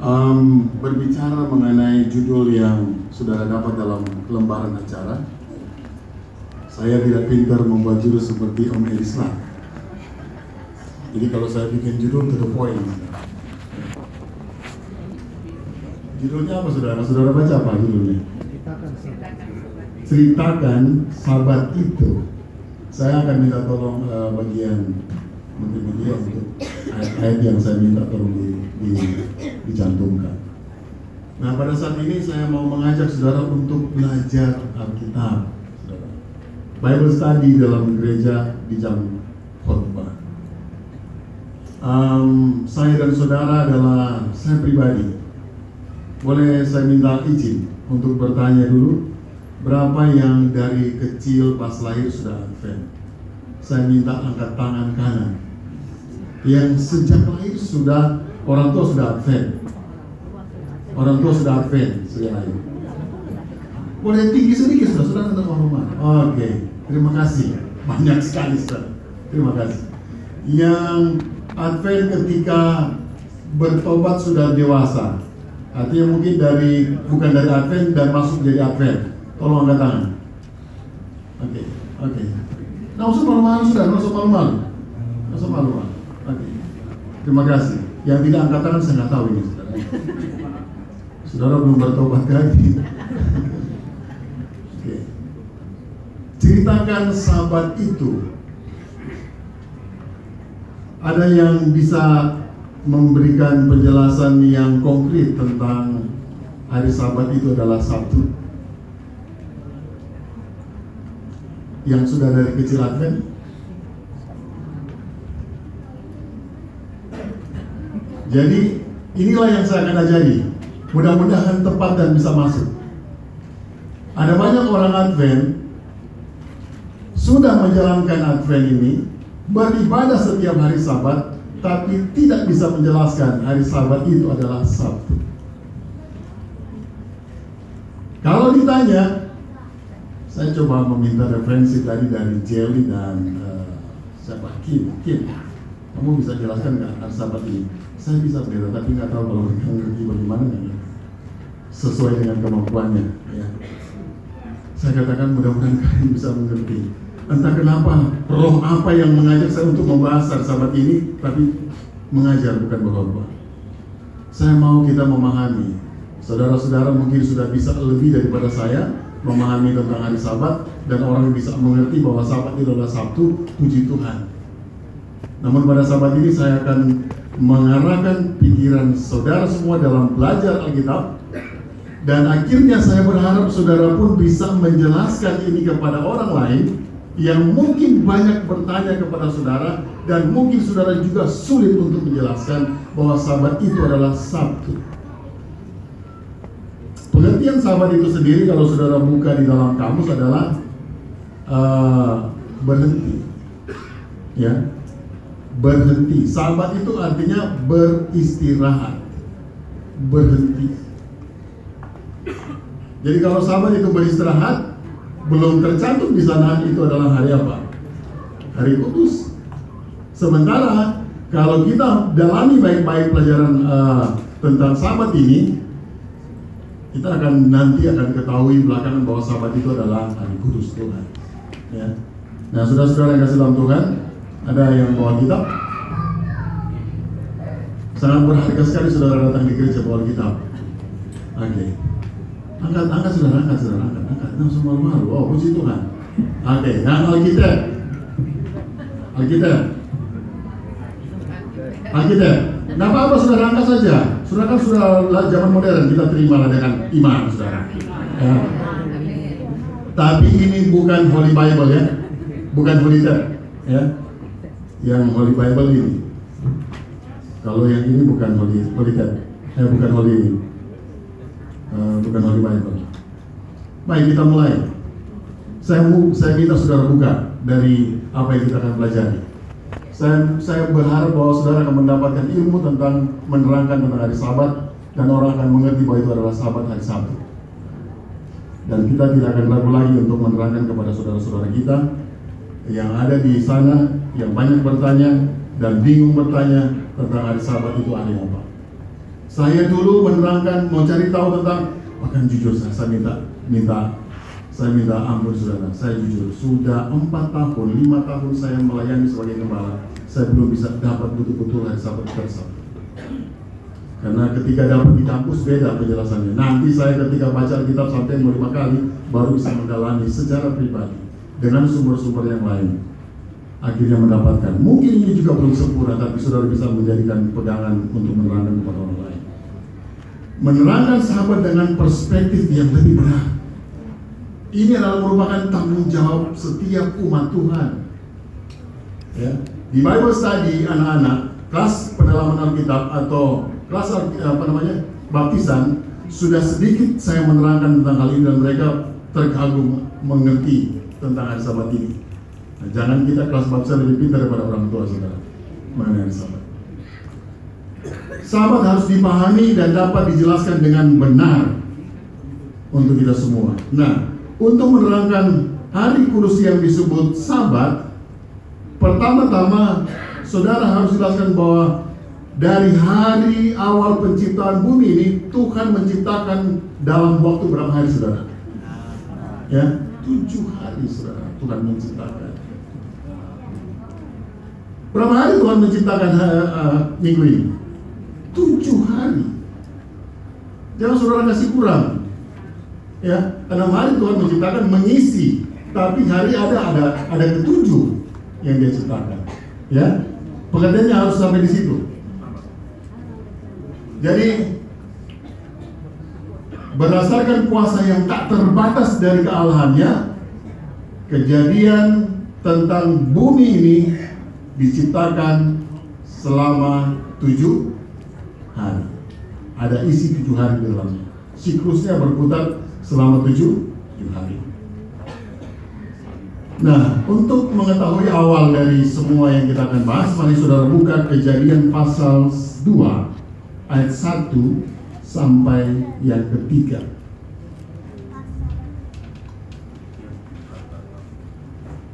um, berbicara mengenai judul yang sudah dapat dalam lembaran acara. Saya tidak pintar membuat judul seperti Om Elislah. Jadi kalau saya bikin judul to the point. Judulnya apa saudara? Saudara baca apa judulnya? Ceritakan sahabat itu. Saya akan minta tolong uh, bagian menteri media untuk ayat-ayat yang saya minta tolong di, di, dicantumkan. Nah pada saat ini saya mau mengajak saudara untuk belajar Alkitab. Bible study dalam gereja di jam khotbah. Um, saya dan saudara adalah saya pribadi. Boleh saya minta izin untuk bertanya dulu Berapa yang dari kecil pas lahir sudah Advent? Saya minta angkat tangan kanan. Yang sejak lahir sudah orang tua sudah Advent. Orang tua sudah Advent sejak lahir. Boleh tinggi sedikit sudah, sudah tentang rumah. Oke, terima kasih. Banyak sekali sudah. Terima kasih. Yang Advent ketika bertobat sudah dewasa. Artinya mungkin dari bukan dari Advent dan masuk jadi Advent Tolong angkat tangan. Oke, okay, oke. Okay. Nah, usah malu-malu sudah, nggak usah malu-malu. Nggak usah malu-malu. Oke. Okay. Terima kasih. Yang tidak angkat tangan saya nggak tahu ini, saudara. Belum bertobat lagi. Oke. Ceritakan sahabat itu. Ada yang bisa memberikan penjelasan yang konkret tentang hari sahabat itu adalah Sabtu. yang sudah dari kecil Advent? Jadi inilah yang saya akan ajari. Mudah-mudahan tepat dan bisa masuk. Ada banyak orang Advent sudah menjalankan Advent ini beribadah setiap hari Sabat tapi tidak bisa menjelaskan hari Sabat itu adalah Sabtu. Kalau ditanya, saya coba meminta referensi tadi dari Jelly dan uh, siapa Kim. Kim, kamu bisa jelaskan nggak sahabat ini? Saya bisa beda, tapi nggak tahu kalau mereka ngerti bagaimana nggak sesuai dengan kemampuannya. Ya. Saya katakan mudah-mudahan kalian bisa mengerti. Entah kenapa roh apa yang mengajak saya untuk membahas sahabat ini, tapi mengajar bukan berkhotbah. Saya mau kita memahami. Saudara-saudara mungkin sudah bisa lebih daripada saya, memahami tentang hari Sabat dan orang bisa mengerti bahwa Sabat itu adalah Sabtu, puji Tuhan. Namun pada Sabat ini saya akan mengarahkan pikiran saudara semua dalam belajar Alkitab dan akhirnya saya berharap saudara pun bisa menjelaskan ini kepada orang lain yang mungkin banyak bertanya kepada saudara dan mungkin saudara juga sulit untuk menjelaskan bahwa sabat itu adalah Sabtu. Pengertian sahabat itu sendiri kalau saudara buka di dalam kamus adalah uh, berhenti. Ya. Berhenti. Sahabat itu artinya beristirahat. Berhenti. Jadi kalau sahabat itu beristirahat, belum tercantum di sana itu adalah hari apa? Hari kudus. Sementara kalau kita dalami baik-baik pelajaran uh, tentang sahabat ini, kita akan nanti akan ketahui belakangan bahwa sahabat itu adalah hari kudus Tuhan. Ya. Nah, saudara-saudara yang kasih dalam Tuhan, ada yang bawa kitab? Sangat berharga sekali saudara datang di gereja bawa kitab. Oke. Okay. Angkat, angkat saudara, angkat saudara, angkat, angkat. Nah, semua malu. Oh, puji Tuhan. Oke, okay. nah Alkitab. Alkitab. Alkitab. Nah apa-apa saudara angkat saja. Saudara kan sudah zaman modern kita terima dengan iman saudara. Ya. Tapi ini bukan Holy Bible ya, bukan Holy Tab ya. Yang Holy Bible ini. Kalau yang ini bukan Holy Holy eh bukan Holy uh, bukan Holy Bible. Baik kita mulai. Saya saya minta saudara buka dari apa yang kita akan pelajari. Saya, saya berharap bahwa saudara akan mendapatkan ilmu tentang menerangkan tentang hari sabat dan orang akan mengerti bahwa itu adalah sabat hari Sabtu. Dan kita tidak akan ragu lagi untuk menerangkan kepada saudara-saudara kita yang ada di sana, yang banyak bertanya dan bingung bertanya tentang hari sabat itu hari apa. Saya dulu menerangkan, mau cari tahu tentang, bahkan jujur saya, saya minta, minta, saya minta ampun saudara, saya jujur, sudah empat tahun, lima tahun saya melayani sebagai gembala, saya belum bisa dapat betul-betul hari sabat tersebut. Karena ketika dapat di kampus beda penjelasannya. Nanti saya ketika baca kitab sampai lima kali baru bisa mendalami secara pribadi dengan sumber-sumber yang lain. Akhirnya mendapatkan. Mungkin ini juga belum sempurna, tapi saudara bisa menjadikan pegangan untuk menerangkan kepada orang lain menerangkan sahabat dengan perspektif yang lebih berat. Ini adalah merupakan tanggung jawab setiap umat Tuhan. Ya. Di Bible study anak-anak kelas pendalaman Alkitab atau kelas apa namanya baptisan sudah sedikit saya menerangkan tentang hal ini dan mereka terkagum mengerti tentang hari Sabat ini. Nah, jangan kita kelas baptisan lebih pintar daripada orang tua saudara mengenai hari Sabat. Sahabat harus dipahami dan dapat dijelaskan dengan benar untuk kita semua. Nah, untuk menerangkan hari kudus yang disebut Sabat, pertama-tama saudara harus jelaskan bahwa dari hari awal penciptaan bumi ini Tuhan menciptakan dalam waktu berapa hari saudara? Ya, tujuh hari saudara Tuhan menciptakan. Berapa hari Tuhan menciptakan uh, minggu ini? tujuh hari. Jangan saudara kasih kurang. Ya, enam hari Tuhan menciptakan mengisi, tapi hari ada ada ada ketujuh yang dia ciptakan. Ya, pengertiannya harus sampai di situ. Jadi berdasarkan kuasa yang tak terbatas dari kealahannya, kejadian tentang bumi ini diciptakan selama tujuh hari. Ada isi tujuh hari di dalamnya. Siklusnya berputar selama tujuh, tujuh hari. Nah, untuk mengetahui awal dari semua yang kita akan bahas, mari saudara buka kejadian pasal 2 ayat 1 sampai yang ketiga.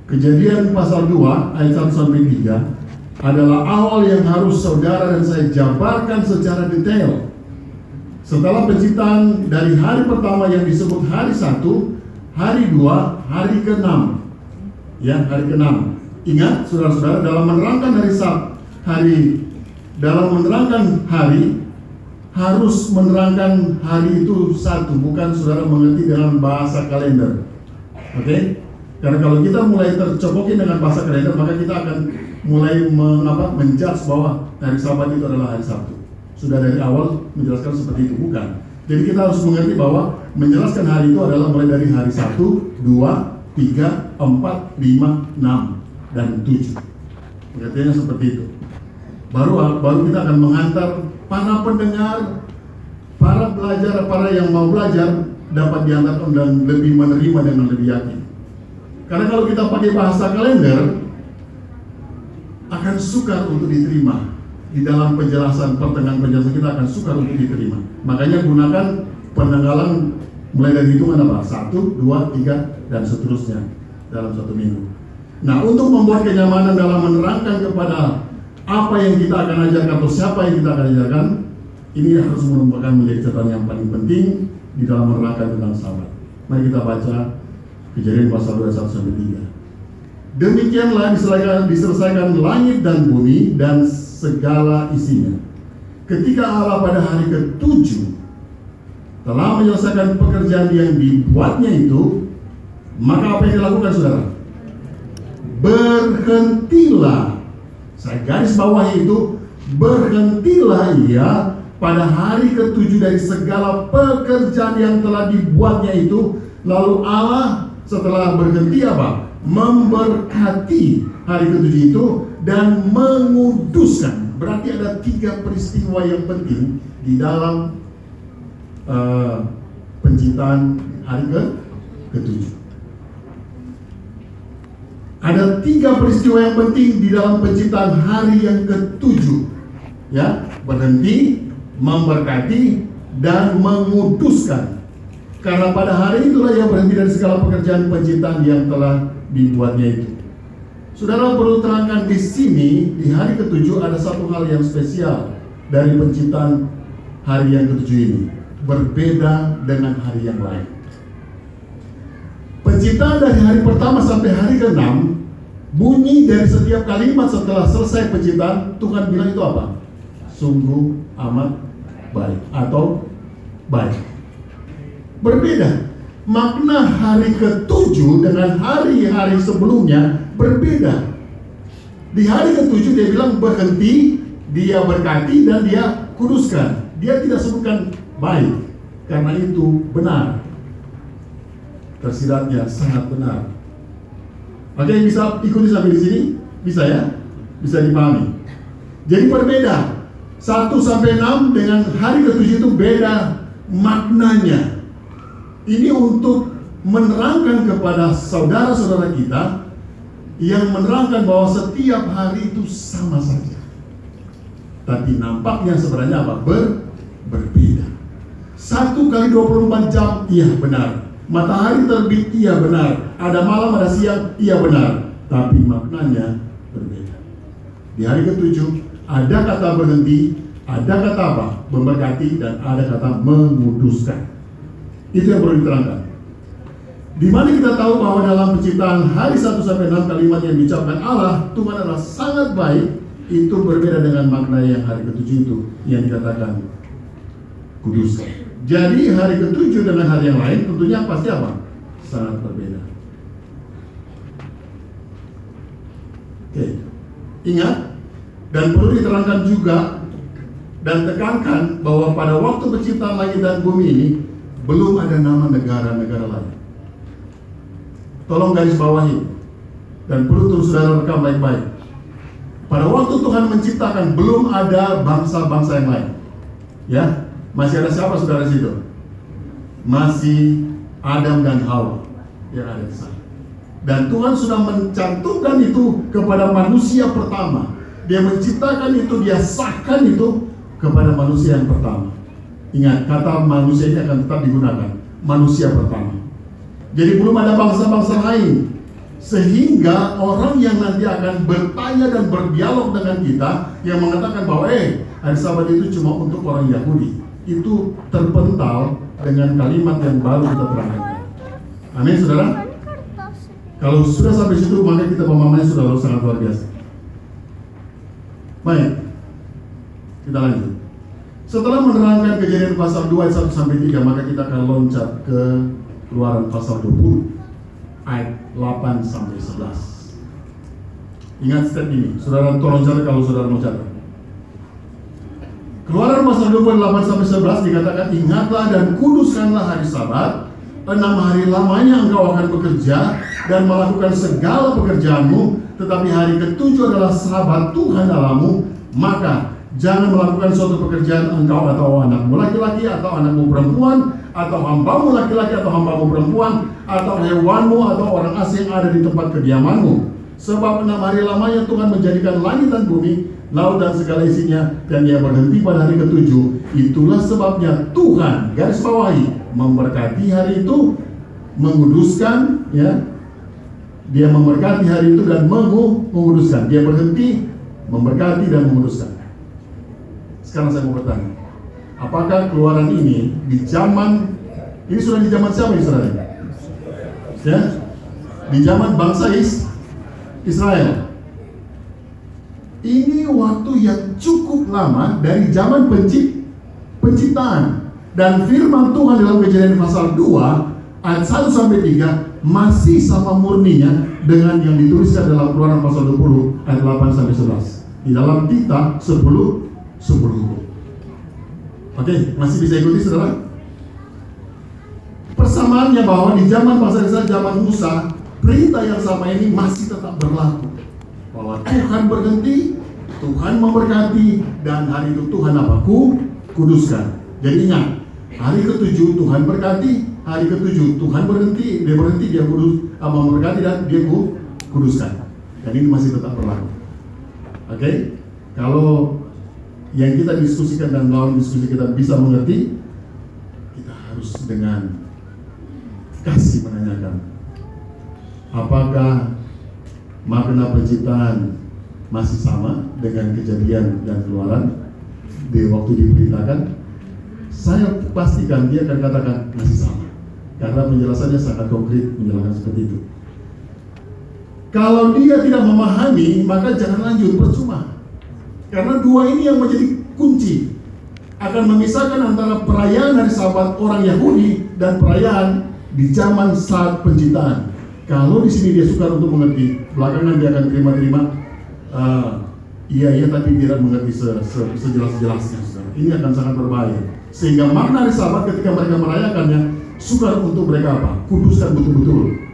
Kejadian pasal 2 ayat 1 sampai 3 adalah awal yang harus saudara dan saya jabarkan secara detail. Setelah penciptaan dari hari pertama yang disebut hari satu, hari dua, hari keenam, ya hari keenam. Ingat, saudara-saudara, dalam menerangkan hari hari dalam menerangkan hari harus menerangkan hari itu satu, bukan saudara mengerti dengan bahasa kalender. Oke? Okay? Karena kalau kita mulai tercopokin dengan bahasa kalender, maka kita akan mulai mengapa menjudge bahwa hari Sabat itu adalah hari Sabtu. Sudah dari awal menjelaskan seperti itu bukan. Jadi kita harus mengerti bahwa menjelaskan hari itu adalah mulai dari hari Sabtu, 2, 3, 4, 5, 6 dan 7. Pengertiannya seperti itu. Baru baru kita akan mengantar para pendengar, para pelajar, para yang mau belajar dapat diantarkan dan lebih menerima dengan lebih yakin. Karena kalau kita pakai bahasa kalender, akan sukar untuk diterima di dalam penjelasan pertengahan penjelasan kita akan sukar untuk diterima. Makanya gunakan penanggalan mulai dari hitungan apa? Satu, dua, tiga, dan seterusnya dalam satu minggu. Nah, untuk membuat kenyamanan dalam menerangkan kepada apa yang kita akan ajarkan atau siapa yang kita akan ajarkan, ini harus merupakan menjadi catatan yang paling penting di dalam menerangkan tentang sahabat. Mari kita baca kejadian pasal 21 sampai 3. Demikianlah diselesaikan, diselesaikan langit dan bumi dan segala isinya. Ketika Allah pada hari ketujuh telah menyelesaikan pekerjaan yang dibuatnya itu, maka apa yang dilakukan saudara? Berhentilah. Saya garis bawah itu, berhentilah ia pada hari ketujuh dari segala pekerjaan yang telah dibuatnya itu. Lalu Allah setelah berhenti apa? memberkati hari ketujuh itu dan menguduskan. Berarti ada tiga peristiwa yang penting di dalam uh, penciptaan hari ke ketujuh. Ada tiga peristiwa yang penting di dalam penciptaan hari yang ketujuh. Ya, berhenti, memberkati, dan menguduskan. Karena pada hari itulah yang berhenti dari segala pekerjaan penciptaan yang telah dibuatnya itu. Saudara perlu terangkan di sini di hari ketujuh ada satu hal yang spesial dari penciptaan hari yang ketujuh ini berbeda dengan hari yang lain. Penciptaan dari hari pertama sampai hari ke-6 bunyi dari setiap kalimat setelah selesai penciptaan Tuhan bilang itu apa? Sungguh amat baik atau baik. Berbeda. Makna hari ketujuh dengan hari-hari sebelumnya berbeda. Di hari ketujuh dia bilang berhenti, dia berkati dan dia kuduskan. Dia tidak sebutkan baik karena itu benar tersiratnya sangat benar. Oke, bisa ikuti sampai di sini? Bisa ya? Bisa dipahami. Jadi berbeda. 1 sampai 6 dengan hari ke-7 itu beda maknanya. Ini untuk menerangkan kepada saudara-saudara kita yang menerangkan bahwa setiap hari itu sama saja. Tapi nampaknya sebenarnya apa? Ber, berbeda. Satu kali 24 jam, iya benar. Matahari terbit, iya benar. Ada malam, ada siang, iya benar. Tapi maknanya berbeda. Di hari ketujuh, ada kata berhenti, ada kata apa? Memberkati, dan ada kata menguduskan. Itu yang perlu diterangkan. Di mana kita tahu bahwa dalam penciptaan hari 1 sampai 6 kalimat yang diucapkan Allah, Tuhan adalah sangat baik, itu berbeda dengan makna yang hari ketujuh itu yang dikatakan kuduskan. Jadi hari ketujuh dengan hari yang lain tentunya pasti apa? Sangat berbeda. Oke, ingat dan perlu diterangkan juga dan tekankan bahwa pada waktu penciptaan langit dan bumi ini belum ada nama negara-negara lain. Tolong garis bawahi dan perlu terus saudara rekam baik-baik. Pada waktu Tuhan menciptakan belum ada bangsa-bangsa yang lain. Ya, masih ada siapa saudara situ? Masih Adam dan Hawa yang ada di sana. Dan Tuhan sudah mencantumkan itu kepada manusia pertama. Dia menciptakan itu, dia sahkan itu kepada manusia yang pertama. Ingat, kata manusia ini akan tetap digunakan. Manusia pertama. Jadi belum ada bangsa-bangsa lain. Sehingga orang yang nanti akan bertanya dan berdialog dengan kita yang mengatakan bahwa eh hari sabat itu cuma untuk orang Yahudi itu terpental dengan kalimat yang baru kita terangkan. Amin, saudara. Kalau sudah sampai situ, maka kita pemahamannya sudah harus sangat luar biasa. Baik, kita lanjut. Setelah menerangkan kejadian pasal 2 ayat 1 sampai 3, maka kita akan loncat ke keluaran pasal 20 ayat 8 sampai 11. Ingat step ini, saudara tolong catat kalau saudara mau catat. Keluaran pasal 28 sampai 11 dikatakan ingatlah dan kuduskanlah hari Sabat. Enam hari lamanya engkau akan bekerja dan melakukan segala pekerjaanmu, tetapi hari ketujuh adalah sahabat Tuhan dalammu, maka jangan melakukan suatu pekerjaan engkau atau anakmu laki-laki atau anakmu perempuan atau hambamu laki-laki atau hambamu perempuan atau hewanmu atau orang asing ada di tempat kediamanmu. Sebab enam hari lamanya Tuhan menjadikan langit dan bumi laut dan segala isinya dan dia berhenti pada hari ketujuh itulah sebabnya Tuhan garis bawahi memberkati hari itu menguduskan ya. Dia memberkati hari itu dan menguduskan. Dia berhenti memberkati dan menguduskan. Sekarang saya mau bertanya apakah keluaran ini di zaman ini sudah di zaman siapa Israel? Ya? Di zaman bangsa Israel ini waktu yang cukup lama dari zaman pencipt, penciptaan. Dan firman Tuhan dalam kejadian pasal 2 ayat 1 sampai 3 masih sama murninya dengan yang dituliskan dalam keluaran pasal 20 ayat 8 sampai 11. Di dalam kita 10 10 Oke, masih bisa ikuti saudara? Persamaannya bahwa di zaman pasal zaman Musa, perintah yang sama ini masih tetap berlaku bahwa Tuhan berhenti, Tuhan memberkati, dan hari itu Tuhan apa? Ku, kuduskan. Jadi ingat, hari ketujuh Tuhan berkati, hari ketujuh Tuhan berhenti, dia berhenti, dia kudus, apa memberkati dan dia ku, kuduskan. Dan ini masih tetap berlaku. Oke, okay? kalau yang kita diskusikan dan lawan diskusi kita bisa mengerti, kita harus dengan kasih menanyakan, apakah makna penciptaan masih sama dengan kejadian dan keluaran di waktu diberitakan saya pastikan dia akan katakan masih sama. Karena penjelasannya sangat konkret menjelaskan seperti itu. Kalau dia tidak memahami, maka jangan lanjut, percuma. Karena dua ini yang menjadi kunci akan memisahkan antara perayaan hari sahabat orang Yahudi dan perayaan di zaman saat penciptaan. Kalau di sini dia suka untuk mengerti, belakangan dia akan terima-terima. Uh, iya iya tapi tidak mengerti se, se, sejelas-jelasnya. Ini akan sangat berbahaya. Sehingga makna hari sahabat ketika mereka merayakannya suka untuk mereka apa? Kuduskan betul-betul.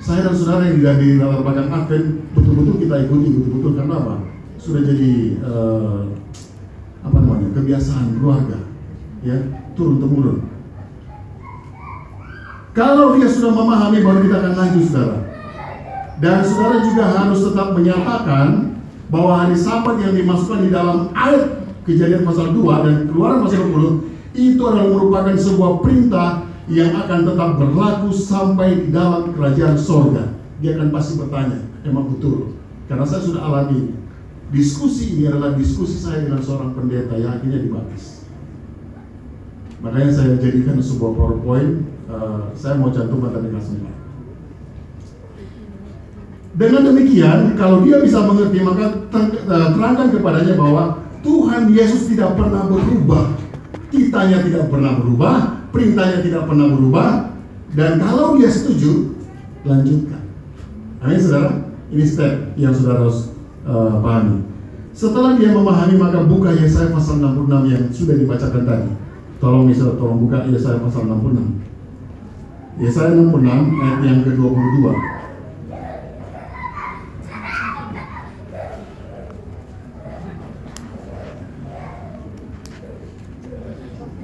Saya dan saudara yang di latar belakang Advent betul-betul kita ikuti betul-betul karena apa? Sudah jadi uh, apa namanya kebiasaan keluarga ya turun temurun kalau dia sudah memahami baru kita akan lanjut saudara. Dan saudara juga harus tetap menyatakan bahwa hari sabat yang dimasukkan di dalam ayat kejadian pasal 2 dan keluaran pasal 20 itu adalah merupakan sebuah perintah yang akan tetap berlaku sampai di dalam kerajaan sorga. Dia akan pasti bertanya emang betul? Karena saya sudah alami Diskusi ini adalah diskusi saya dengan seorang pendeta yang akhirnya dibaptis. Makanya saya jadikan sebuah PowerPoint, uh, saya mau cantumkan tadi semua. Dengan demikian, kalau dia bisa mengerti, maka eh, terangkan kepadanya bahwa Tuhan Yesus tidak pernah berubah. Kitanya tidak pernah berubah, perintahnya tidak pernah berubah, dan kalau dia setuju, lanjutkan. Amin, saudara. Ini step yang saudara harus uh, pahami. Setelah dia memahami maka buka Yesaya pasal 66 yang sudah dibacakan tadi. Tolong misal tolong buka Yesaya pasal 66. Yesaya 66 ayat yang ke-22.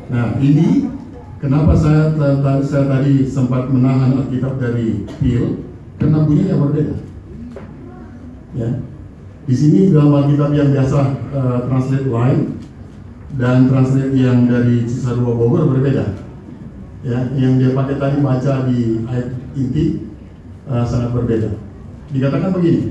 Nah, ini kenapa saya, saya tadi sempat menahan Alkitab dari pil karena bunyinya berbeda. Ya, di sini dalam Alkitab yang biasa uh, translate lain dan translate yang dari Cisarua Bogor berbeda. Ya, yang dia pakai tadi baca di ayat inti uh, sangat berbeda. Dikatakan begini,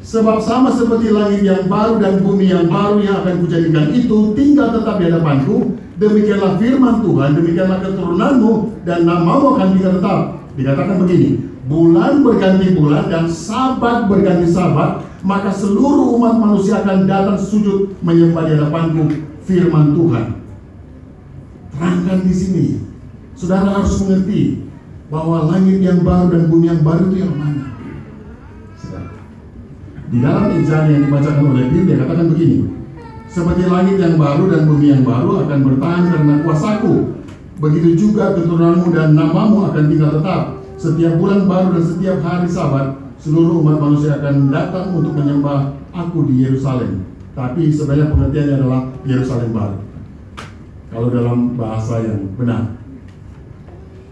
sebab sama seperti langit yang baru dan bumi yang baru yang akan kujadikan itu tinggal tetap di hadapanku, demikianlah firman Tuhan, demikianlah keturunanmu dan namamu akan tinggal tetap. Dikatakan begini, bulan berganti bulan dan sabat berganti sabat, maka seluruh umat manusia akan datang sujud menyembah di hadapanku firman Tuhan. Terangkan di sini. Saudara harus mengerti bahwa langit yang baru dan bumi yang baru itu yang mana? Di dalam Injil yang dibacakan oleh Bill dia katakan begini. Seperti langit yang baru dan bumi yang baru akan bertahan karena kuasaku. Begitu juga keturunanmu dan namamu akan tinggal tetap. Setiap bulan baru dan setiap hari sabat seluruh umat manusia akan datang untuk menyembah aku di Yerusalem. Tapi sebenarnya pengertiannya adalah Yerusalem baru. Kalau dalam bahasa yang benar.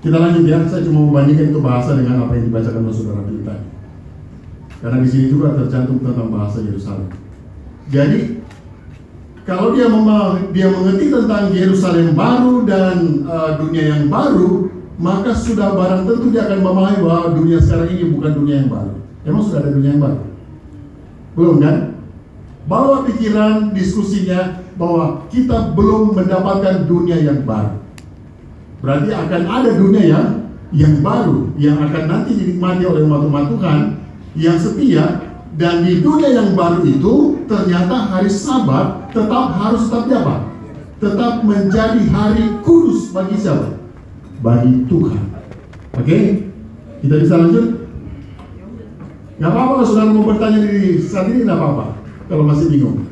Kita lanjut ya, saya cuma membandingkan itu bahasa dengan apa yang dibacakan oleh saudara kita. Karena di sini juga tercantum tentang bahasa Yerusalem. Jadi kalau dia dia mengerti tentang Yerusalem baru dan uh, dunia yang baru, maka sudah barang tentu dia akan memahami bahwa dunia sekarang ini bukan dunia yang baru. Emang sudah ada dunia yang baru? Belum kan? Bawa pikiran diskusinya bahwa kita belum mendapatkan dunia yang baru. Berarti akan ada dunia yang yang baru yang akan nanti dinikmati oleh umat-umat Tuhan yang setia dan di dunia yang baru itu ternyata hari Sabat tetap harus tetap apa? Tetap menjadi hari kudus bagi siapa? Bagi Tuhan. Oke? Okay? Kita bisa lanjut? Gak apa-apa kalau saudara mau bertanya di saat ini gak apa-apa kalau masih bingung.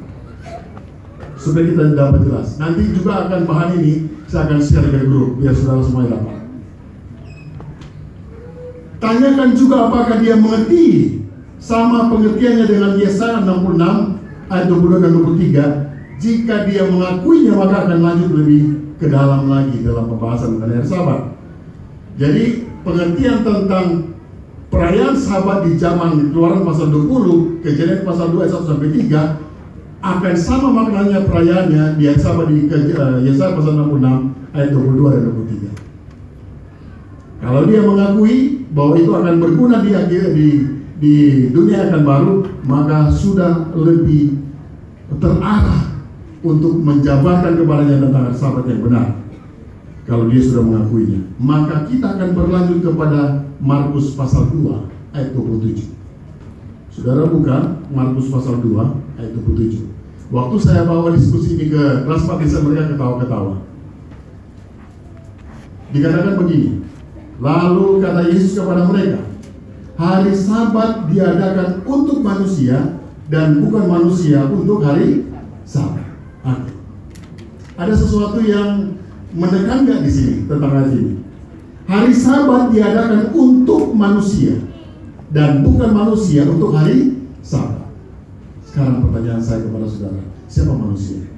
Supaya kita dapat jelas. Nanti juga akan bahan ini saya akan share ke grup biar saudara semua dapat. Tanyakan juga apakah dia mengerti sama pengertiannya dengan Yesaya 66 ayat 22 dan 23. Jika dia mengakuinya maka akan lanjut lebih ke dalam lagi dalam pembahasan mengenai sahabat. Jadi pengertian tentang perayaan sahabat di zaman keluaran pasal 20, kejadian pasal 2 ayat 1 sampai 3 akan sama maknanya perayaannya di ayat sahabat di uh, Yesaya pasal 66 ayat 22 dan 23. Kalau dia mengakui bahwa itu akan berguna di di di dunia akan baru, maka sudah lebih terarah untuk menjabarkan kepadanya tentang sahabat yang benar. Kalau dia sudah mengakuinya, maka kita akan berlanjut kepada Markus pasal 2 ayat 27. Saudara buka Markus pasal 2 ayat 27. Waktu saya bawa diskusi ini ke kelas 4 bisa mereka ketawa-ketawa. Dikatakan begini, lalu kata Yesus kepada mereka, hari sabat diadakan untuk manusia dan bukan manusia untuk hari sabat. Ada sesuatu yang menekan nggak di sini tentang hal ini? Hari sabat diadakan untuk manusia dan bukan manusia untuk hari sabat. Sekarang pertanyaan saya kepada saudara, siapa manusia?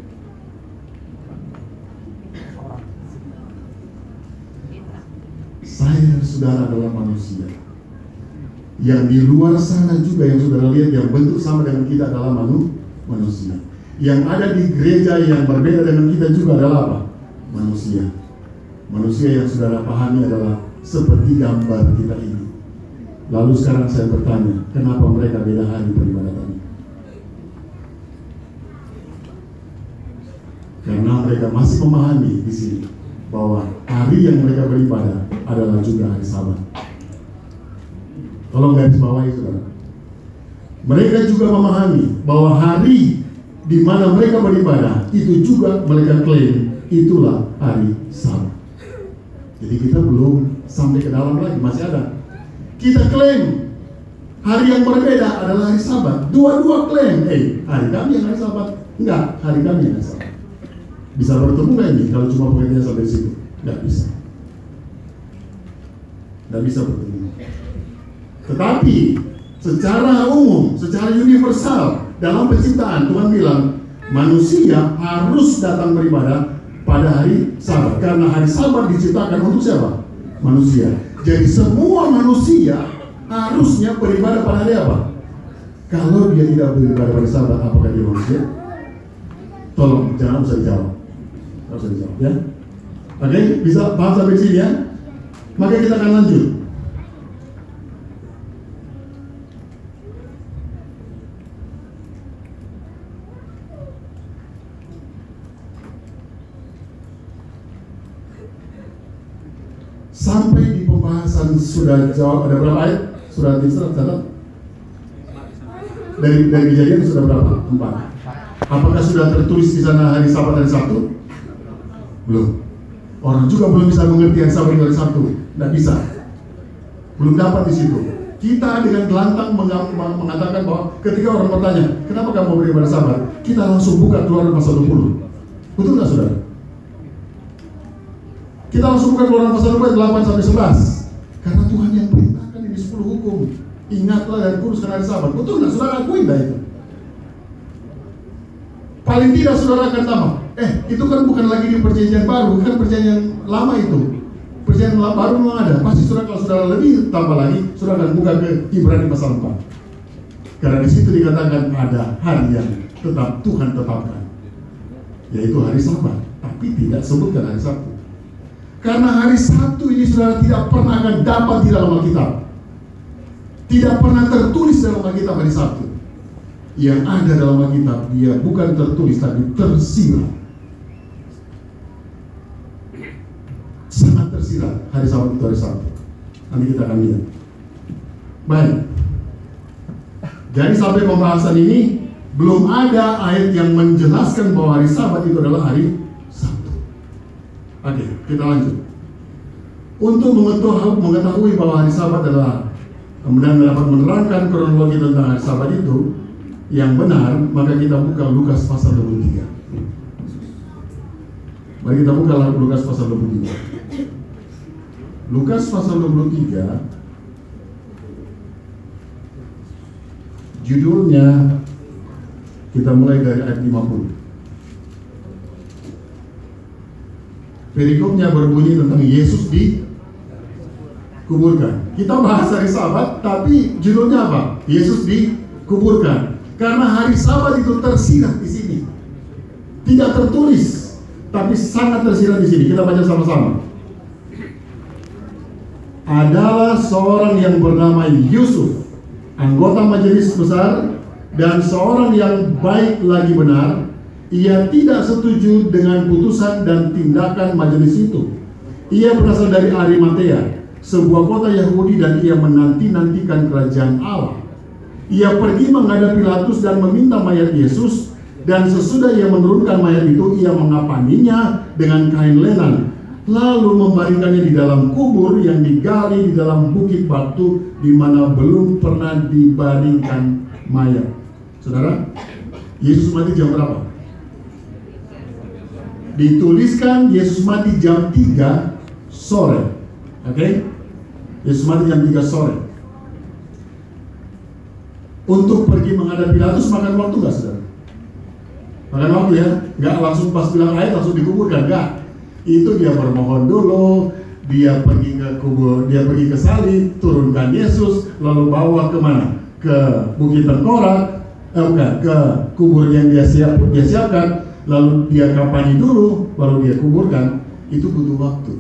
Saya saudara adalah manusia. Yang di luar sana juga yang saudara lihat yang bentuk sama dengan kita adalah manu, manusia. Yang ada di gereja yang berbeda dengan kita juga adalah apa? Manusia. Manusia yang saudara pahami adalah seperti gambar kita ini. Lalu sekarang saya bertanya, kenapa mereka beda hari peribadatan? Karena mereka masih memahami di sini bahwa hari yang mereka beribadah adalah juga hari Sabat. Tolong garis bawahi saudara. Mereka juga memahami bahwa hari di mana mereka beribadah itu juga mereka klaim itulah hari Sabat. Jadi kita belum sampai ke dalam lagi, masih ada. Kita klaim hari yang berbeda adalah hari Sabat. Dua-dua klaim, eh hari kami yang hari Sabat. Enggak, hari kami yang hari Sabat. Bisa bertemu nggak ini kalau cuma pengertian sampai situ? Nggak bisa. Nggak bisa bertemu. Tetapi secara umum, secara universal dalam penciptaan Tuhan bilang manusia harus datang beribadah pada hari Sabat karena hari Sabat diciptakan untuk siapa? Manusia. Jadi semua manusia harusnya beribadah pada hari apa? Kalau dia tidak beribadah pada Sabat, apakah dia manusia? Tolong jangan usah dijawab. Usah dijawab ya. Oke, bisa paham sampai sini ya? Maka kita akan lanjut. Sampai di pembahasan sudah jawab ada berapa ayat? Sudah diserap catat? Dari dari kejadian sudah berapa? Empat. Apakah sudah tertulis di sana hari Sabat dan Sabtu? Belum. Orang juga belum bisa mengerti hari Sabat dan Sabtu. Tidak bisa. Belum dapat di situ. Kita dengan gelantang mengatakan bahwa ketika orang bertanya, kenapa kamu beribadah Sabat? Kita langsung buka keluaran pasal 20. Betul nggak saudara? Kita langsung buka keluaran pasal 20 8 sampai 11. Karena Tuhan yang perintahkan ini 10 hukum. Ingatlah dan kuruskan hari Sabat. Betul nggak saudara akuin dah itu? Paling tidak saudara akan tambah. Eh, itu kan bukan lagi di perjanjian baru, kan perjanjian lama itu. Perjanjian baru memang ada. Pasti saudara kalau saudara lebih tambah lagi, saudara akan buka ke Ibrani pasal 4. Karena di situ dikatakan ada hari yang tetap Tuhan tetapkan, yaitu hari Sabat, tapi tidak sebutkan hari Sabtu. Karena hari Sabtu ini saudara tidak pernah akan dapat di dalam Alkitab. Tidak pernah tertulis dalam Alkitab hari Sabtu. Yang ada dalam Alkitab dia bukan tertulis tapi tersirat. Sangat tersirat hari Sabat itu hari Sabtu. Nanti kita akan lihat. Baik. Jadi sampai pembahasan ini belum ada ayat yang menjelaskan bahwa hari Sabat itu adalah hari Sabtu. Oke, kita lanjut. Untuk mengetahui bahwa hari Sabat adalah kemudian dapat menerangkan kronologi tentang hari Sabat itu yang benar, maka kita buka Lukas pasal 23. Mari kita buka Lukas pasal 23. Lukas pasal 23 Judulnya kita mulai dari ayat 50. Perikopnya berbunyi tentang Yesus dikuburkan. Kita bahas hari Sabat, tapi judulnya apa? Yesus dikuburkan. Karena hari Sabat itu tersirat di sini. Tidak tertulis, tapi sangat tersirat di sini. Kita baca sama-sama. Adalah seorang yang bernama Yusuf, anggota majelis besar dan seorang yang baik lagi benar, ia tidak setuju dengan putusan dan tindakan majelis itu. Ia berasal dari Arimatea, sebuah kota Yahudi dan ia menanti-nantikan kerajaan Allah. Ia pergi menghadap Pilatus dan meminta mayat Yesus dan sesudah ia menurunkan mayat itu ia mengapaninya dengan kain lenan lalu membaringkannya di dalam kubur yang digali di dalam bukit batu di mana belum pernah dibaringkan mayat. Saudara, Yesus mati jam berapa? Dituliskan Yesus mati jam 3 sore. Oke? Okay? Yesus mati jam 3 sore. Untuk pergi menghadap Pilatus makan waktu nggak saudara? Makan waktu ya, nggak langsung pas bilang ayat langsung dikuburkan, nggak itu dia bermohon dulu, dia pergi ke kubur, dia pergi ke salib, turunkan Yesus, lalu bawa ke mana? Ke Bukit Tengkorak, eh, bukan, ke kubur yang dia siap dia siapkan, lalu dia kapani dulu, baru dia kuburkan. Itu butuh waktu.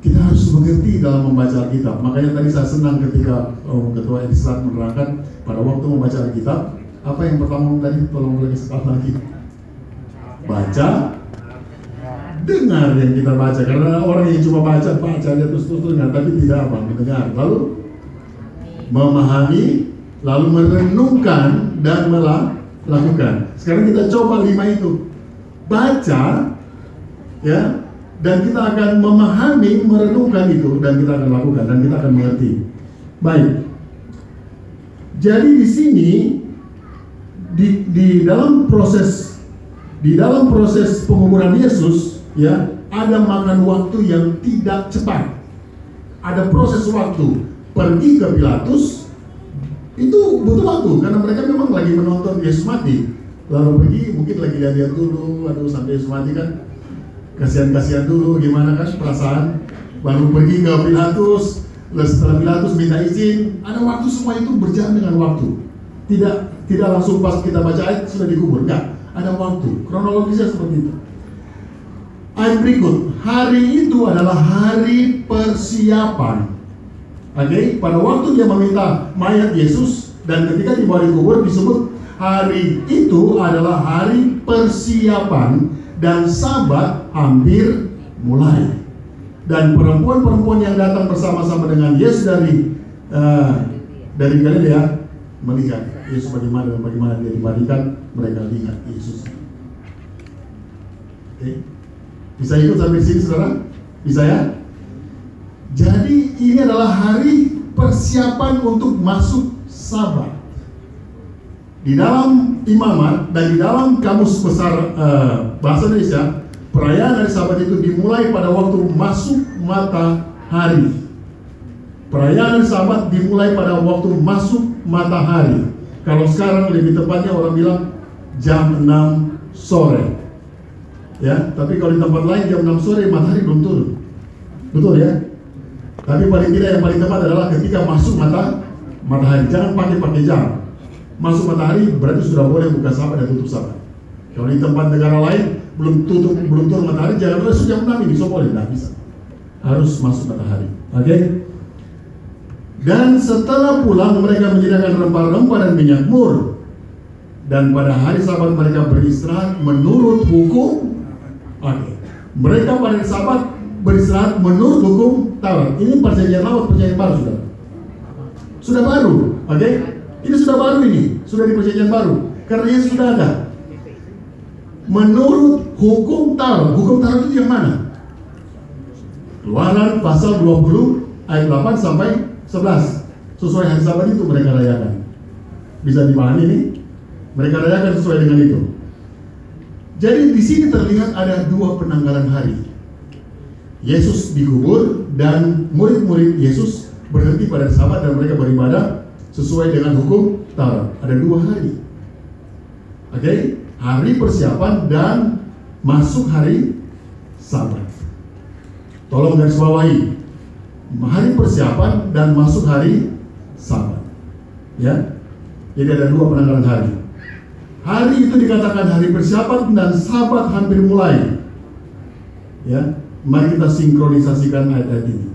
Kita harus mengerti dalam membaca Alkitab. Makanya tadi saya senang ketika oh, Ketua Edislat menerangkan pada waktu membaca Alkitab, apa yang pertama tadi tolong lagi sekali lagi. Baca, dengar yang kita baca karena orang yang cuma baca baca dia terus terus dengar tapi tidak apa mendengar lalu memahami lalu merenungkan dan melakukan sekarang kita coba lima itu. Baca ya dan kita akan memahami merenungkan itu dan kita akan lakukan dan kita akan mengerti. Baik. Jadi di sini di, di dalam proses di dalam proses penguburan Yesus ya ada makan waktu yang tidak cepat. Ada proses waktu. Pergi ke Pilatus itu butuh waktu karena mereka memang lagi menonton Yesus mati. Lalu pergi mungkin lagi lihat-lihat dulu aduh sampai Yesus mati kan. Kasihan-kasihan dulu gimana kan perasaan. Baru pergi ke Pilatus setelah Pilatus minta izin. Ada waktu semua itu berjalan dengan waktu. Tidak tidak langsung pas kita baca ayat sudah dikubur. Enggak ada waktu. Kronologisnya seperti itu. Ayat berikut. Hari itu adalah hari persiapan. Oke, pada waktu dia meminta mayat Yesus dan ketika dibawa di kubur disebut hari itu adalah hari persiapan dan sabat hampir mulai. Dan perempuan-perempuan yang datang bersama-sama dengan Yesus dari uh, dari Galilea melihat Yesus bagaimana dan bagaimana dia dibandingkan mereka lihat Yesus. Oke. Okay? Bisa ikut sampai sini saudara? Bisa ya? Jadi ini adalah hari persiapan untuk masuk sabat. Di dalam imamat dan di dalam kamus besar uh, bahasa Indonesia, perayaan hari sabat itu dimulai pada waktu masuk matahari. Perayaan hari sabat dimulai pada waktu masuk matahari. Kalau sekarang lebih tepatnya orang bilang jam 6 sore ya tapi kalau di tempat lain jam 6 sore matahari belum turun betul ya tapi paling tidak yang paling tepat adalah ketika masuk mata matahari. Jangan pakai pakai jam. Masuk matahari berarti sudah boleh buka sahabat dan tutup sahabat. Kalau di tempat negara lain belum tutup belum turun matahari jangan boleh jam 6 ini. So boleh? Tidak bisa. Harus masuk matahari. Oke? Okay? dan setelah pulang mereka menyediakan rempah-rempah dan minyak mur. Dan pada hari sabat mereka beristirahat menurut hukum Oke. Mereka pada sahabat beristirahat menurut hukum Taurat. Ini perjanjian lama, perjanjian baru sudah. Sudah baru, oke? Okay? Ini sudah baru ini, sudah di perjanjian baru. Karena Yesus sudah ada. Menurut hukum Taurat, hukum Taurat itu yang mana? Keluaran pasal 20 ayat 8 sampai 11. Sesuai hari sabat itu mereka rayakan. Bisa dipahami ini? Mereka rayakan sesuai dengan itu. Jadi di sini terlihat ada dua penanggalan hari. Yesus dikubur dan murid-murid Yesus berhenti pada sabat dan mereka beribadah sesuai dengan hukum Taurat. Ada dua hari. Oke, okay? hari persiapan dan masuk hari sabat. Tolong garis bawahi. Hari persiapan dan masuk hari sabat. Ya. Jadi ada dua penanggalan hari. Hari itu dikatakan hari persiapan dan sabat hampir mulai. Ya, mari kita sinkronisasikan ayat-ayat ini.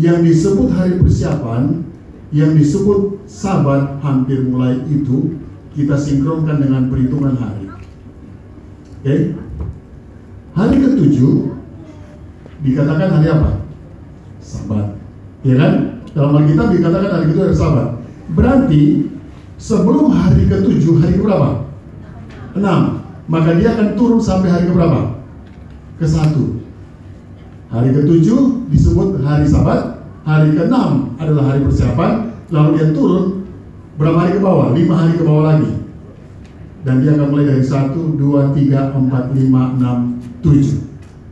Yang disebut hari persiapan, yang disebut sabat hampir mulai itu kita sinkronkan dengan perhitungan hari. Oke. Okay? Hari ketujuh dikatakan hari apa? Sabat. Ya kan? Dalam Alkitab dikatakan hari itu hari Sabat. Berarti sebelum hari ketujuh, hari berapa? Enam. Maka dia akan turun sampai hari keberapa? Ke satu. Hari ketujuh disebut hari Sabat. Hari keenam adalah hari persiapan. Lalu dia turun berapa hari ke bawah? Lima hari ke bawah lagi. Dan dia akan mulai dari satu, dua, tiga, empat, lima, enam, tujuh.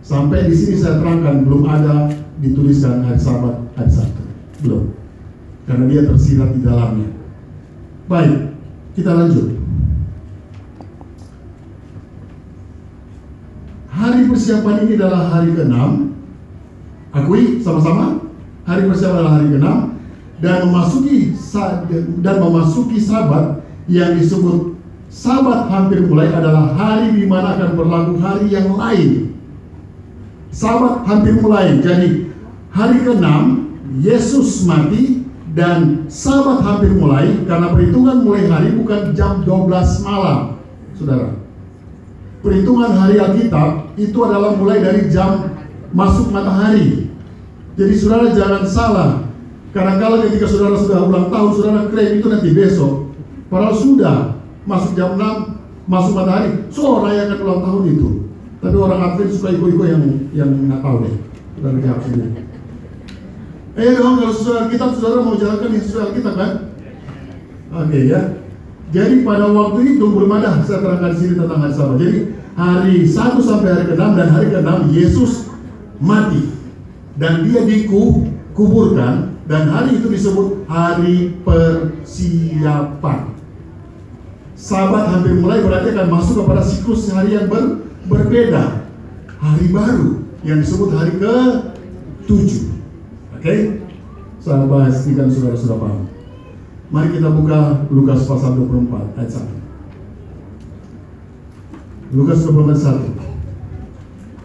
Sampai di sini saya terangkan belum ada dituliskan hari Sabat, hari Sabtu. Belum. Karena dia tersirat di dalamnya. Baik, kita lanjut. Hari persiapan ini adalah hari ke-6. Akui sama-sama. Hari persiapan adalah hari ke-6 dan memasuki dan memasuki sabat yang disebut sabat hampir mulai adalah hari di mana akan berlaku hari yang lain. Sabat hampir mulai. Jadi hari ke-6 Yesus mati dan sabat hampir mulai karena perhitungan mulai hari bukan jam 12 malam. Saudara. Perhitungan hari Alkitab itu adalah mulai dari jam masuk matahari. Jadi saudara jangan salah. Karena kalau ketika saudara sudah ulang tahun, saudara klaim itu nanti besok. Padahal sudah masuk jam 6, masuk matahari. So, rayakan ulang tahun itu. Tapi orang Advent suka ikut-ikut yang yang nggak tahu deh. Saudara jawab sendiri. Eh dong, kalau sesuai Alkitab, saudara mau jalankan yang sesuai Alkitab kan? Oke okay, ya. Jadi pada waktu itu belum ada saya terangkan di sini tentang hari Sabat. Jadi hari 1 sampai hari ke-6 dan hari ke-6 Yesus mati dan dia dikuburkan dan hari itu disebut hari persiapan. Sabat hampir mulai berarti akan masuk kepada siklus hari yang ber, berbeda. Hari baru yang disebut hari ke-7. Oke? Okay? Saya pastikan saudara sudah paham. Mari kita buka Lukas pasal 24 ayat 1. Lukas 24 1.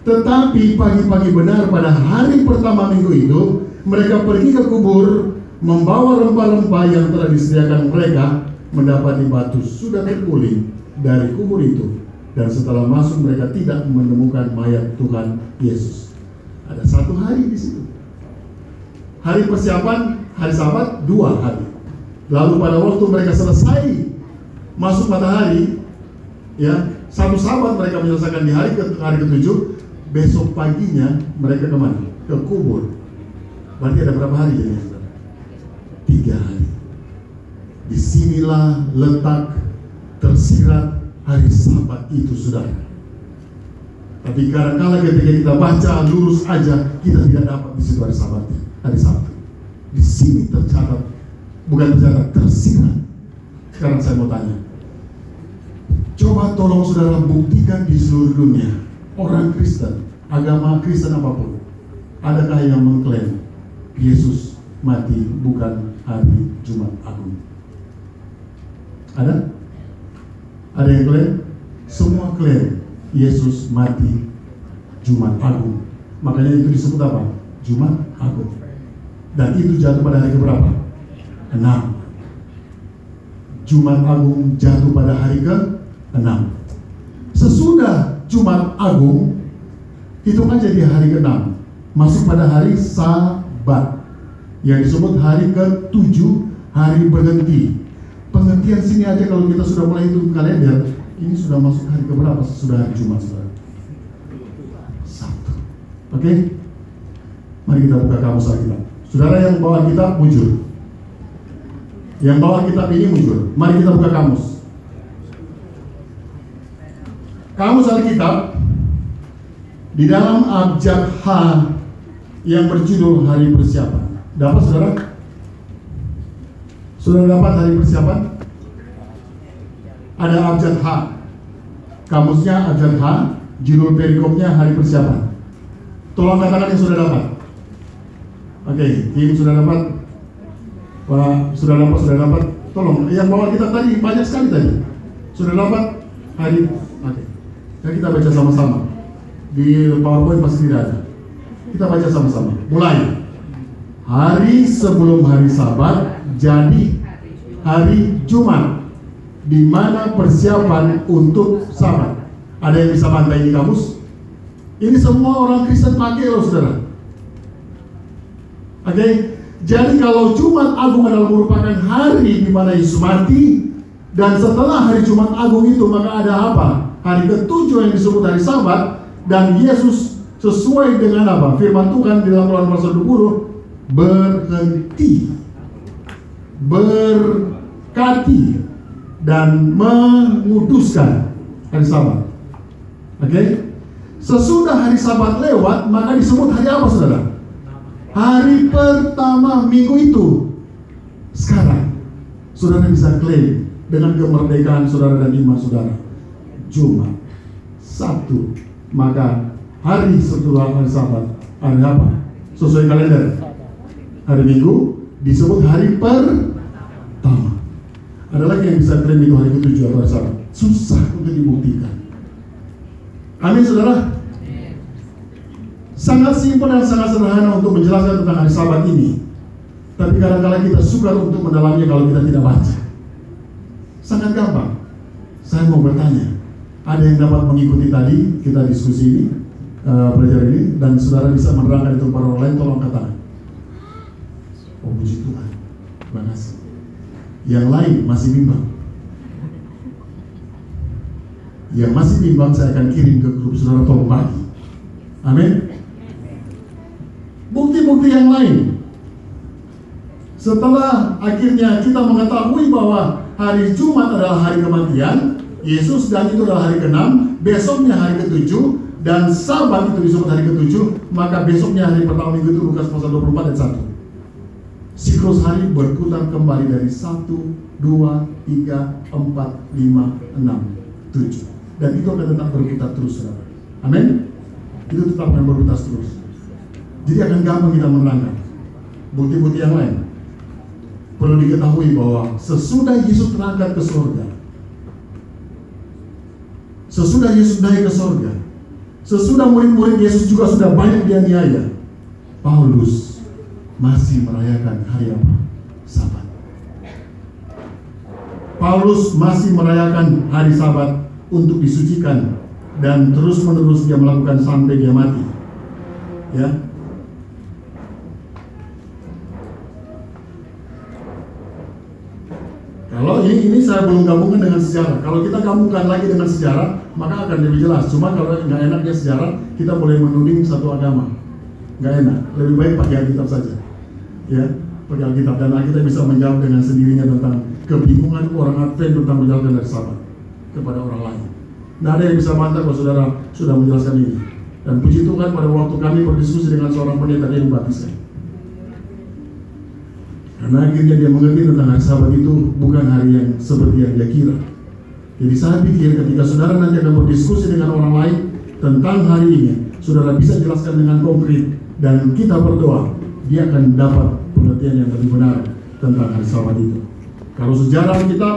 Tetapi pagi-pagi benar pada hari pertama minggu itu mereka pergi ke kubur membawa rempah-rempah yang telah disediakan mereka mendapati batu sudah terguling dari kubur itu dan setelah masuk mereka tidak menemukan mayat Tuhan Yesus. Ada satu hari di situ. Hari persiapan hari sabat dua hari. Lalu pada waktu mereka selesai masuk matahari, ya satu sabat mereka menyelesaikan di hari ke hari ketujuh. Besok paginya mereka ke mana? Ke kubur. Berarti ada berapa hari saudara? Tiga hari. Di sinilah letak tersirat hari sabat itu saudara. Tapi karena kala ketika kita baca lurus aja, kita tidak dapat di situ hari sabatnya hari Sabtu. Di sini tercatat, bukan tercatat, tersirat. Sekarang saya mau tanya, coba tolong saudara buktikan di seluruh dunia, orang Kristen, agama Kristen apa pun, adakah yang mengklaim Yesus mati bukan hari Jumat Agung? Ada? Ada yang klaim? Semua klaim Yesus mati Jumat Agung. Makanya itu disebut apa? Jumat Agung. Dan itu jatuh pada hari keberapa? Enam. Jumat Agung jatuh pada hari ke enam. Sesudah Jumat Agung itu kan jadi hari ke-6 masuk pada hari Sabat yang disebut hari ke-7 hari berhenti penghentian sini aja kalau kita sudah mulai hitung kalender ini sudah masuk hari keberapa sesudah hari Jumat saudara Sabtu oke okay? mari kita buka kamus Alkitab Saudara yang bawa kitab muncul. Yang bawa kitab ini muncul. Mari kita buka kamus. Kamus Alkitab di dalam abjad H yang berjudul Hari Persiapan. Dapat saudara? Sudah dapat hari persiapan? Ada abjad H. Kamusnya abjad H, judul perikopnya Hari Persiapan. Tolong katakan yang sudah dapat. Oke, okay, tim sudah dapat. Pak, sudah dapat, sudah dapat. Tolong, yang bawa kita tadi banyak sekali tadi. Sudah dapat hari. Okay. Ya kita baca sama-sama. Di PowerPoint pasti tidak ada. Kita baca sama-sama. Mulai. Hari sebelum hari Sabat jadi hari Jumat di mana persiapan untuk Sabat. Ada yang bisa bantai di kamus? Ini semua orang Kristen pakai loh saudara. Oke, jadi kalau Jumat Agung adalah merupakan hari di mana Yesus mati dan setelah hari Jumat Agung itu maka ada apa? Hari ketujuh yang disebut hari Sabat dan Yesus sesuai dengan apa? Firman Tuhan di dalam Lukas pasal 20 berhenti berkati dan menguduskan hari Sabat. Oke? Okay? Sesudah hari Sabat lewat, maka disebut hari apa, saudara? Hari pertama minggu itu. Sekarang, saudara bisa klaim dengan kemerdekaan saudara dan iman saudara. Jumat, Sabtu, maka hari setelah hari Sabat, hari apa? Sesuai kalender. Hari Minggu disebut hari pertama. Ada lagi yang bisa klaim itu hari ketujuh atau hari Sabat. Susah untuk dibuktikan. Amin saudara. Sangat simpel dan sangat sederhana untuk menjelaskan tentang hari Sabat ini. Tapi kadang-kadang kita suka untuk mendalaminya kalau kita tidak baca. Sangat gampang. Saya mau bertanya, ada yang dapat mengikuti tadi kita diskusi ini, uh, belajar ini, dan saudara bisa menerangkan itu kepada orang lain, tolong katakan. Oh puji Tuhan, terima. Yang lain masih bimbang. Yang masih bimbang saya akan kirim ke grup saudara tolong bagi. Amin. Bukti-bukti yang lain. Setelah akhirnya kita mengetahui bahwa hari Jumat adalah hari kematian, Yesus dan itu adalah hari ke-6, besoknya hari ke-7, dan sabat itu disebut hari ke-7, maka besoknya hari pertama minggu itu Lukas pasal 24 dan 1. Siklus hari berputar kembali dari 1, 2, 3, 4, 5, 6, 7 dan itu akan tetap berputar terus saudara. Amin. Itu tetap akan berputar terus. Jadi akan gampang kita menerangkan bukti-bukti yang lain. Perlu diketahui bahwa sesudah Yesus terangkat ke surga, sesudah Yesus naik ke surga, sesudah murid-murid Yesus juga sudah banyak dianiaya, Paulus masih merayakan hari apa? Sabat. Paulus masih merayakan hari Sabat untuk disucikan dan terus menerus dia melakukan sampai dia mati. Ya. Kalau ini ini saya belum gabungkan dengan sejarah. Kalau kita gabungkan lagi dengan sejarah, maka akan lebih jelas. Cuma kalau nggak enaknya sejarah, kita boleh menuding satu agama. Nggak enak. Lebih baik pakai Alkitab saja. Ya, pakai Alkitab dan kita bisa menjawab dengan sendirinya tentang kebingungan orang Advent tentang menjalankan dari Sabat kepada orang lain. Tidak ada yang bisa mantap kalau saudara sudah menjelaskan ini. Dan puji Tuhan pada waktu kami berdiskusi dengan seorang pendeta dia dibaptiskan. Karena akhirnya dia mengerti tentang hari sabat itu bukan hari yang seperti yang dia kira. Jadi saya pikir ketika saudara nanti akan berdiskusi dengan orang lain tentang hari ini, saudara bisa jelaskan dengan konkret dan kita berdoa, dia akan dapat pengertian yang lebih benar tentang hari sabat itu. Kalau sejarah kita,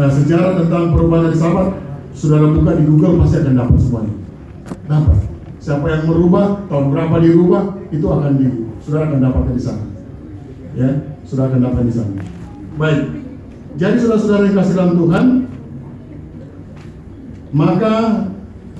eh, sejarah tentang perubahan hari sabat, saudara buka di Google pasti akan dapat semuanya. Dapat. Siapa yang merubah, tahun berapa dirubah, itu akan di, saudara akan dapat di sana. Ya, saudara akan dapat di sana. Baik. Jadi saudara-saudara yang kasih dalam Tuhan, maka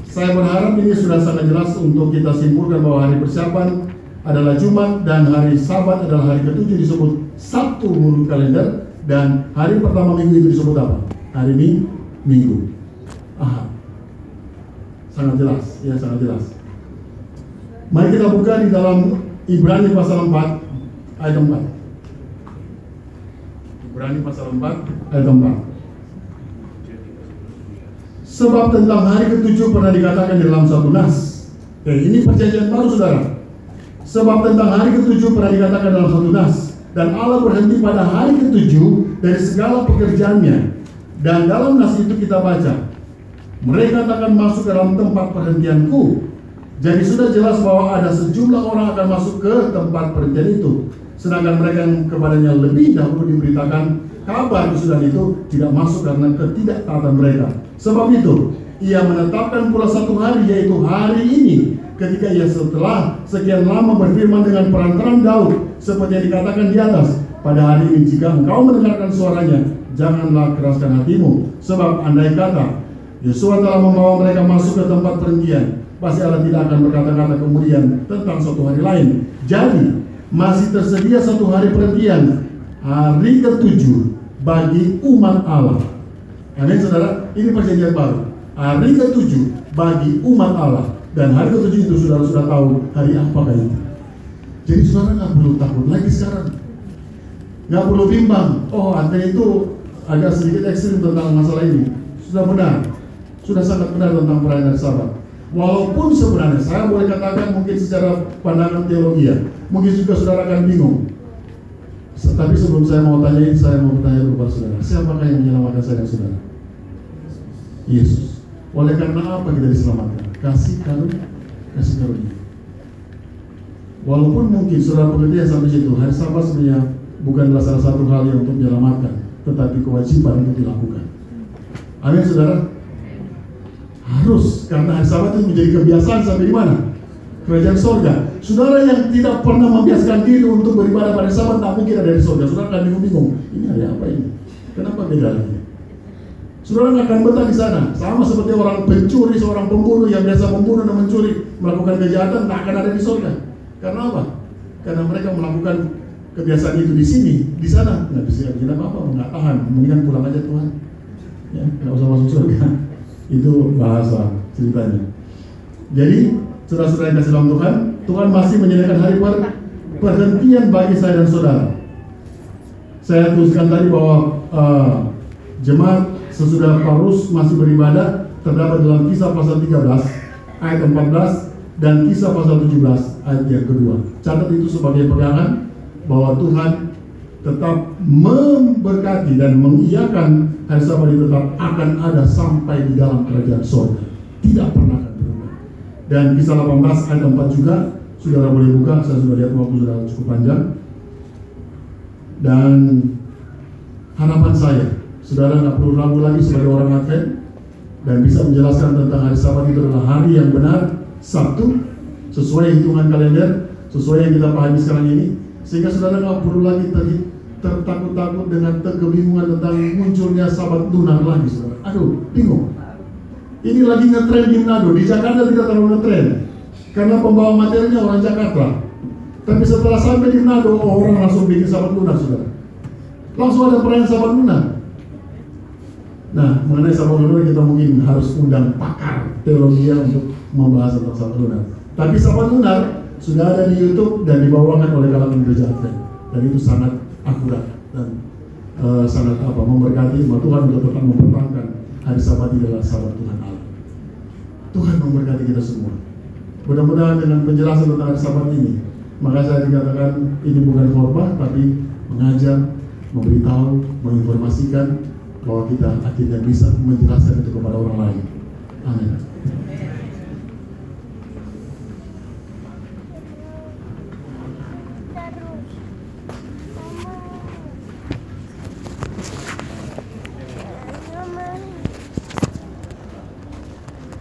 saya berharap ini sudah sangat jelas untuk kita simpulkan bahwa hari persiapan adalah Jumat dan hari Sabat adalah hari ketujuh disebut Sabtu menurut kalender dan hari pertama minggu itu disebut apa? Hari Minggu. Minggu. Aha. Sangat jelas, ya sangat jelas. Mari kita buka di dalam Ibrani pasal 4 ayat 4. Ibrani pasal 4 ayat 4. Sebab tentang hari ketujuh pernah dikatakan di dalam satu nas. Oke, ini perjanjian baru saudara. Sebab tentang hari ketujuh pernah dikatakan dalam satu nas. Dan Allah berhenti pada hari ketujuh dari segala pekerjaannya. Dan dalam nas itu kita baca. Mereka akan masuk ke dalam tempat perhentianku. Jadi sudah jelas bahwa ada sejumlah orang akan masuk ke tempat perhentian itu. Sedangkan mereka yang kepadanya lebih dahulu diberitakan kabar kesudahan itu tidak masuk karena ketidaktaatan mereka. Sebab itu, ia menetapkan pula satu hari yaitu hari ini ketika ia setelah sekian lama berfirman dengan perantaran Daud seperti yang dikatakan di atas pada hari ini jika engkau mendengarkan suaranya janganlah keraskan hatimu sebab andai kata Yosua telah membawa mereka masuk ke tempat perhentian pasti Allah tidak akan berkata-kata kemudian tentang suatu hari lain. Jadi, masih tersedia satu hari perhentian, hari ketujuh bagi umat Allah. Amin saudara, ini perjanjian baru. Hari ketujuh bagi umat Allah. Dan hari ketujuh itu saudara sudah tahu hari apakah itu. Jadi saudara nggak perlu takut lagi sekarang. Nggak perlu bimbang. Oh, Advent itu agak sedikit ekstrim tentang masalah ini. Sudah benar. Sudah sangat benar tentang perayaan hari Sabat. Walaupun sebenarnya saya boleh katakan mungkin secara pandangan teologi ya, mungkin juga saudara akan bingung. Tapi sebelum saya mau tanya ini, saya mau bertanya kepada saudara, siapakah yang menyelamatkan saya dan saudara? Yesus. Oleh karena apa kita diselamatkan? Kasih karunia, kasih karunia. Walaupun mungkin saudara pengerti yang sampai situ, hari Sabat sebenarnya bukanlah salah satu hal yang untuk menyelamatkan, tetapi kewajiban untuk dilakukan. Amin, saudara. Harus karena hari Sabat itu menjadi kebiasaan sampai di mana? Kerajaan sorga. Saudara yang tidak pernah membiasakan diri untuk beribadah pada Sabat, tak mungkin ada di sorga. Saudara akan bingung-bingung. Ini hari apa ini? Kenapa beda lagi? Saudara akan betah di sana. Sama seperti orang pencuri, seorang pembunuh yang biasa membunuh dan mencuri, melakukan kejahatan, tak akan ada di sorga. Karena apa? Karena mereka melakukan kebiasaan itu di sini, di sana nggak bisa kita apa-apa, nggak tahan. Mendingan pulang aja Tuhan. Ya, nggak usah masuk surga. Itu bahasa ceritanya. Jadi, saudara-saudara yang kasih dalam Tuhan, Tuhan masih menyediakan hari per perhentian bagi saya dan saudara. Saya tuliskan tadi bahwa uh, jemaat sesudah Paulus masih beribadah terdapat dalam kisah pasal 13 ayat 14 dan kisah pasal 17 ayat yang kedua. Catat itu sebagai pegangan bahwa Tuhan tetap memberkati dan mengiyakan hari Sabat itu tetap akan ada sampai di dalam kerajaan surga. Tidak pernah akan berubah. Dan kisah 18 ayat 4 juga saudara boleh buka, saya sudah lihat waktu sudah cukup panjang. Dan harapan saya, saudara nggak perlu ragu lagi sebagai orang Advent dan bisa menjelaskan tentang hari Sabat itu adalah hari yang benar, Sabtu, sesuai hitungan kalender, sesuai yang kita pahami sekarang ini, sehingga saudara nggak perlu lagi tadi tertakut-takut dengan kebingungan tentang munculnya Sabat lunar lagi, saudara. Aduh, bingung. Ini lagi ngetren di Manado, di Jakarta tidak terlalu ngetren, karena pembawa materinya orang Jakarta. Tapi setelah sampai di Manado, oh, orang langsung bikin Sabat lunar, saudara. Langsung ada perayaan Sabat lunar. Nah, mengenai Sabat lunar kita mungkin harus undang pakar teologi untuk membahas tentang Sabat lunar. Tapi Sabat lunar sudah ada di YouTube dan dibawakan oleh kalangan gereja. Dan itu sangat akurat dan uh, sangat apa memberkati bahwa Tuhan untuk tetap mempertahankan hari Sabat ini adalah Sabat Tuhan Allah. Tuhan memberkati kita semua. Mudah-mudahan dengan penjelasan tentang hari Sabat ini, maka saya dikatakan ini bukan khotbah tapi mengajar, memberitahu, menginformasikan bahwa kita akhirnya bisa menjelaskan itu kepada orang lain. Amin.